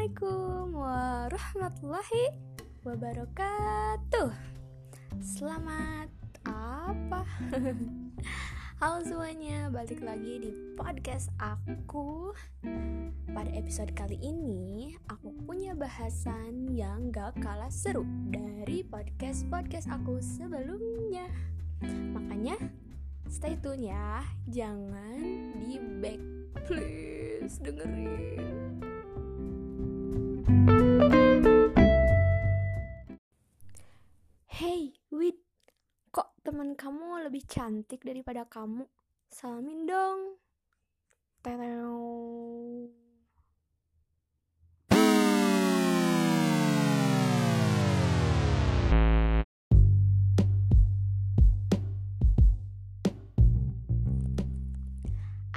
Assalamualaikum warahmatullahi wabarakatuh. Selamat apa? Halo semuanya, balik lagi di podcast aku. Pada episode kali ini, aku punya bahasan yang gak kalah seru Dari podcast-podcast aku sebelumnya. Makanya, stay tune ya. Jangan di back, please dengerin Hey, Wid, kok teman kamu lebih cantik daripada kamu? Salamin dong. Terew.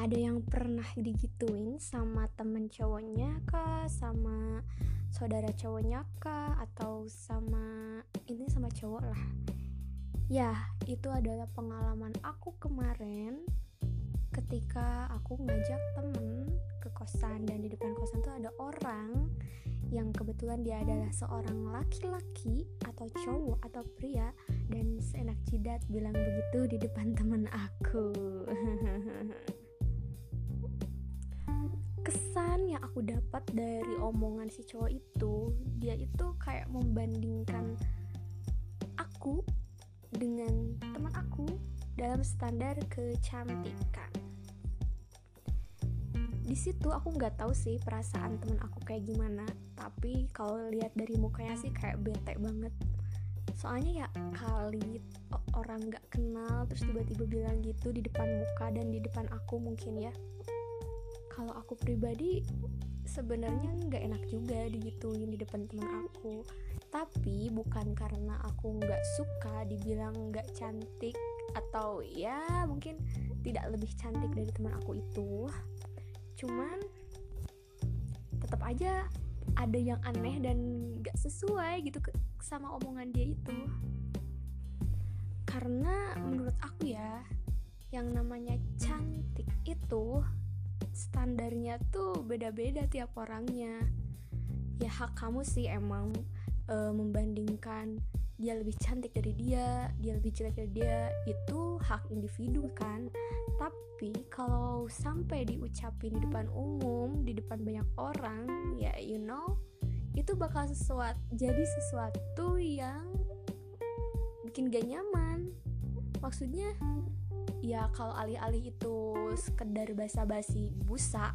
Ada yang pernah digituin sama temen cowoknya kah, sama saudara cowoknya kah, atau sama ini sama cowok lah. Ya, itu adalah pengalaman aku kemarin ketika aku ngajak temen ke kosan dan di depan kosan tuh ada orang yang kebetulan dia adalah seorang laki-laki atau cowok atau pria dan seenak jidat bilang begitu di depan temen aku. kesan yang aku dapat dari omongan si cowok itu dia itu kayak membandingkan aku dengan teman aku dalam standar kecantikan. Di situ aku nggak tahu sih perasaan teman aku kayak gimana tapi kalau lihat dari mukanya sih kayak bete banget. Soalnya ya kali orang nggak kenal terus tiba-tiba bilang gitu di depan muka dan di depan aku mungkin ya kalau aku pribadi sebenarnya nggak enak juga digituin di depan teman aku. Tapi bukan karena aku nggak suka dibilang nggak cantik atau ya mungkin tidak lebih cantik dari teman aku itu. Cuman tetap aja ada yang aneh dan nggak sesuai gitu sama omongan dia itu. Karena menurut aku ya yang namanya cantik itu standarnya tuh beda-beda tiap orangnya. Ya hak kamu sih emang e, membandingkan dia lebih cantik dari dia dia lebih jelek dari dia itu hak individu kan. Tapi kalau sampai diucapin di depan umum di depan banyak orang ya you know itu bakal sesuatu jadi sesuatu yang bikin gak nyaman. Maksudnya ya kalau alih-alih itu sekedar basa-basi busa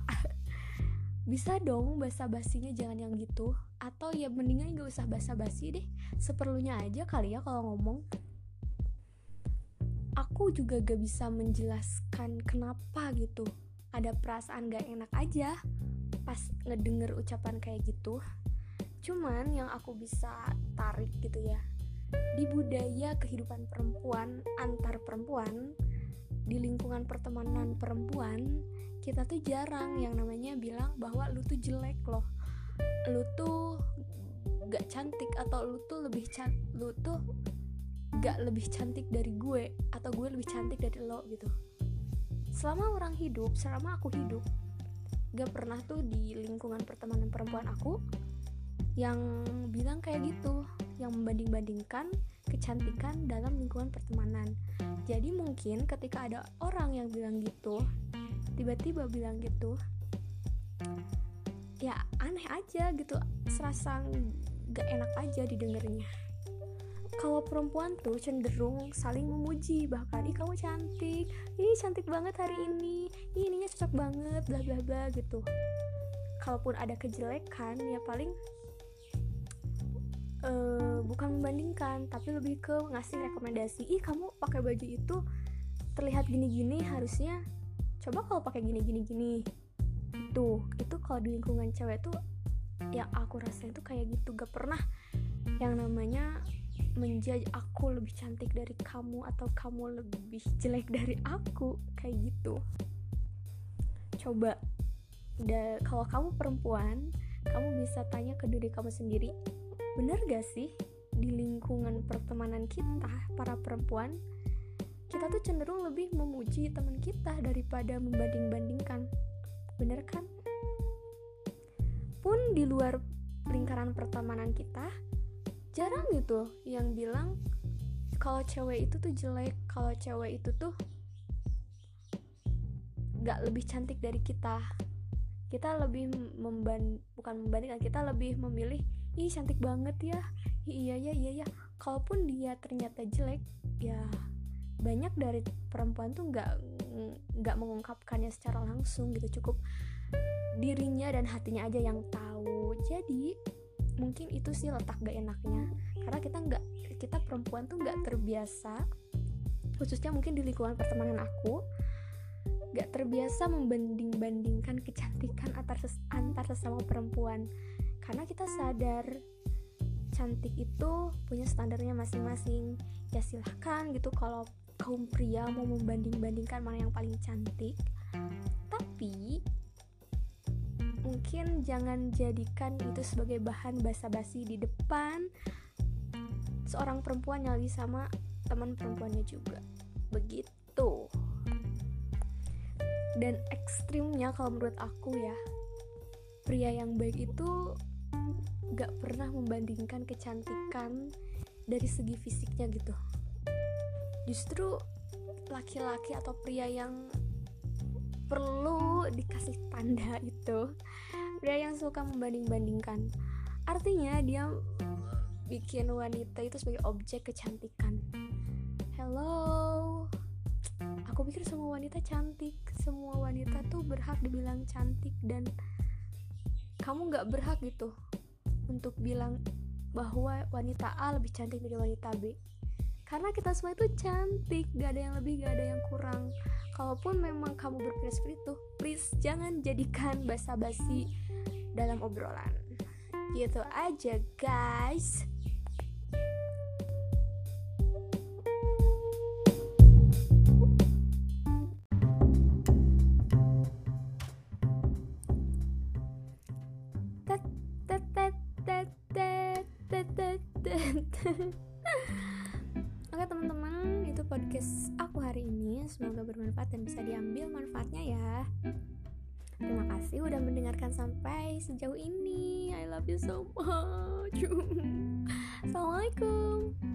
bisa dong basa-basinya jangan yang gitu. Atau ya mendingan gak usah basa-basi deh seperlunya aja kali ya kalau ngomong. Aku juga gak bisa menjelaskan kenapa gitu. Ada perasaan gak enak aja pas ngedenger ucapan kayak gitu. Cuman yang aku bisa tarik gitu ya di budaya kehidupan perempuan antar perempuan di lingkungan pertemanan perempuan kita tuh jarang yang namanya bilang bahwa lu tuh jelek loh. Lu tuh gak cantik atau lu tuh lebih can lu tuh gak lebih cantik dari gue atau gue lebih cantik dari lo gitu. Selama orang hidup selama aku hidup gak pernah tuh di lingkungan pertemanan perempuan aku yang bilang kayak gitu yang membanding-bandingkan kecantikan dalam lingkungan pertemanan. Jadi mungkin ketika ada orang yang bilang gitu tiba-tiba bilang gitu ya aneh aja gitu serasa gak enak aja didengarnya. Kalau perempuan tuh cenderung saling memuji bahkan ih kamu cantik ih cantik banget hari ini ih ininya cocok banget bla bla bla gitu. Kalaupun ada kejelekan ya paling uh, bukan membandingkan tapi lebih ke ngasih rekomendasi. Ih kamu pakai baju itu terlihat gini-gini harusnya coba kalau pakai gini-gini gini. Itu itu kalau di lingkungan cewek tuh yang aku rasain tuh kayak gitu. Gak pernah yang namanya menjudge aku lebih cantik dari kamu atau kamu lebih jelek dari aku. Kayak gitu. Coba. Kalau kamu perempuan kamu bisa tanya ke diri kamu sendiri bener gak sih? Di lingkungan pertemanan kita para perempuan kita tuh cenderung lebih memuji teman kita daripada membanding-bandingkan. Bener kan? Pun di luar lingkaran pertemanan kita jarang gitu yang bilang kalau cewek itu tuh jelek kalau cewek itu tuh gak lebih cantik dari kita. Kita lebih memban bukan membandingkan kita lebih memilih ih cantik banget ya. Iya ya iya ya kalaupun dia ternyata jelek ya banyak dari perempuan tuh nggak nggak mengungkapkannya secara langsung gitu. Cukup dirinya dan hatinya aja yang tahu. Jadi mungkin itu sih letak gak enaknya. Karena kita nggak kita perempuan tuh nggak terbiasa khususnya mungkin di lingkungan pertemanan aku gak terbiasa membanding-bandingkan kecantikan antar, antar sesama perempuan karena kita sadar cantik itu punya standarnya masing-masing. Ya silahkan gitu kalau kaum pria mau membanding-bandingkan mana yang paling cantik. Tapi mungkin jangan jadikan itu sebagai bahan basa-basi di depan seorang perempuan yang lagi sama teman perempuannya juga. Begitu. Dan ekstrimnya kalau menurut aku ya pria yang baik itu gak pernah membandingkan kecantikan dari segi fisiknya gitu. Justru laki-laki atau pria yang perlu dikasih tanda itu pria yang suka membanding-bandingkan. Artinya dia bikin wanita itu sebagai objek kecantikan. Hello? Aku pikir semua wanita cantik. Semua wanita tuh berhak dibilang cantik dan kamu nggak berhak gitu untuk bilang bahwa wanita A lebih cantik dari wanita B. Karena kita semua itu cantik gak ada yang lebih gak ada yang kurang. Kalaupun memang kamu berpikir seperti itu please jangan jadikan basa-basi dalam obrolan. Gitu aja guys Oke teman-teman, itu podcast aku hari ini. Semoga bermanfaat dan bisa diambil manfaatnya ya. Terima kasih udah mendengarkan sampai sejauh ini. I love you so much. Assalamualaikum.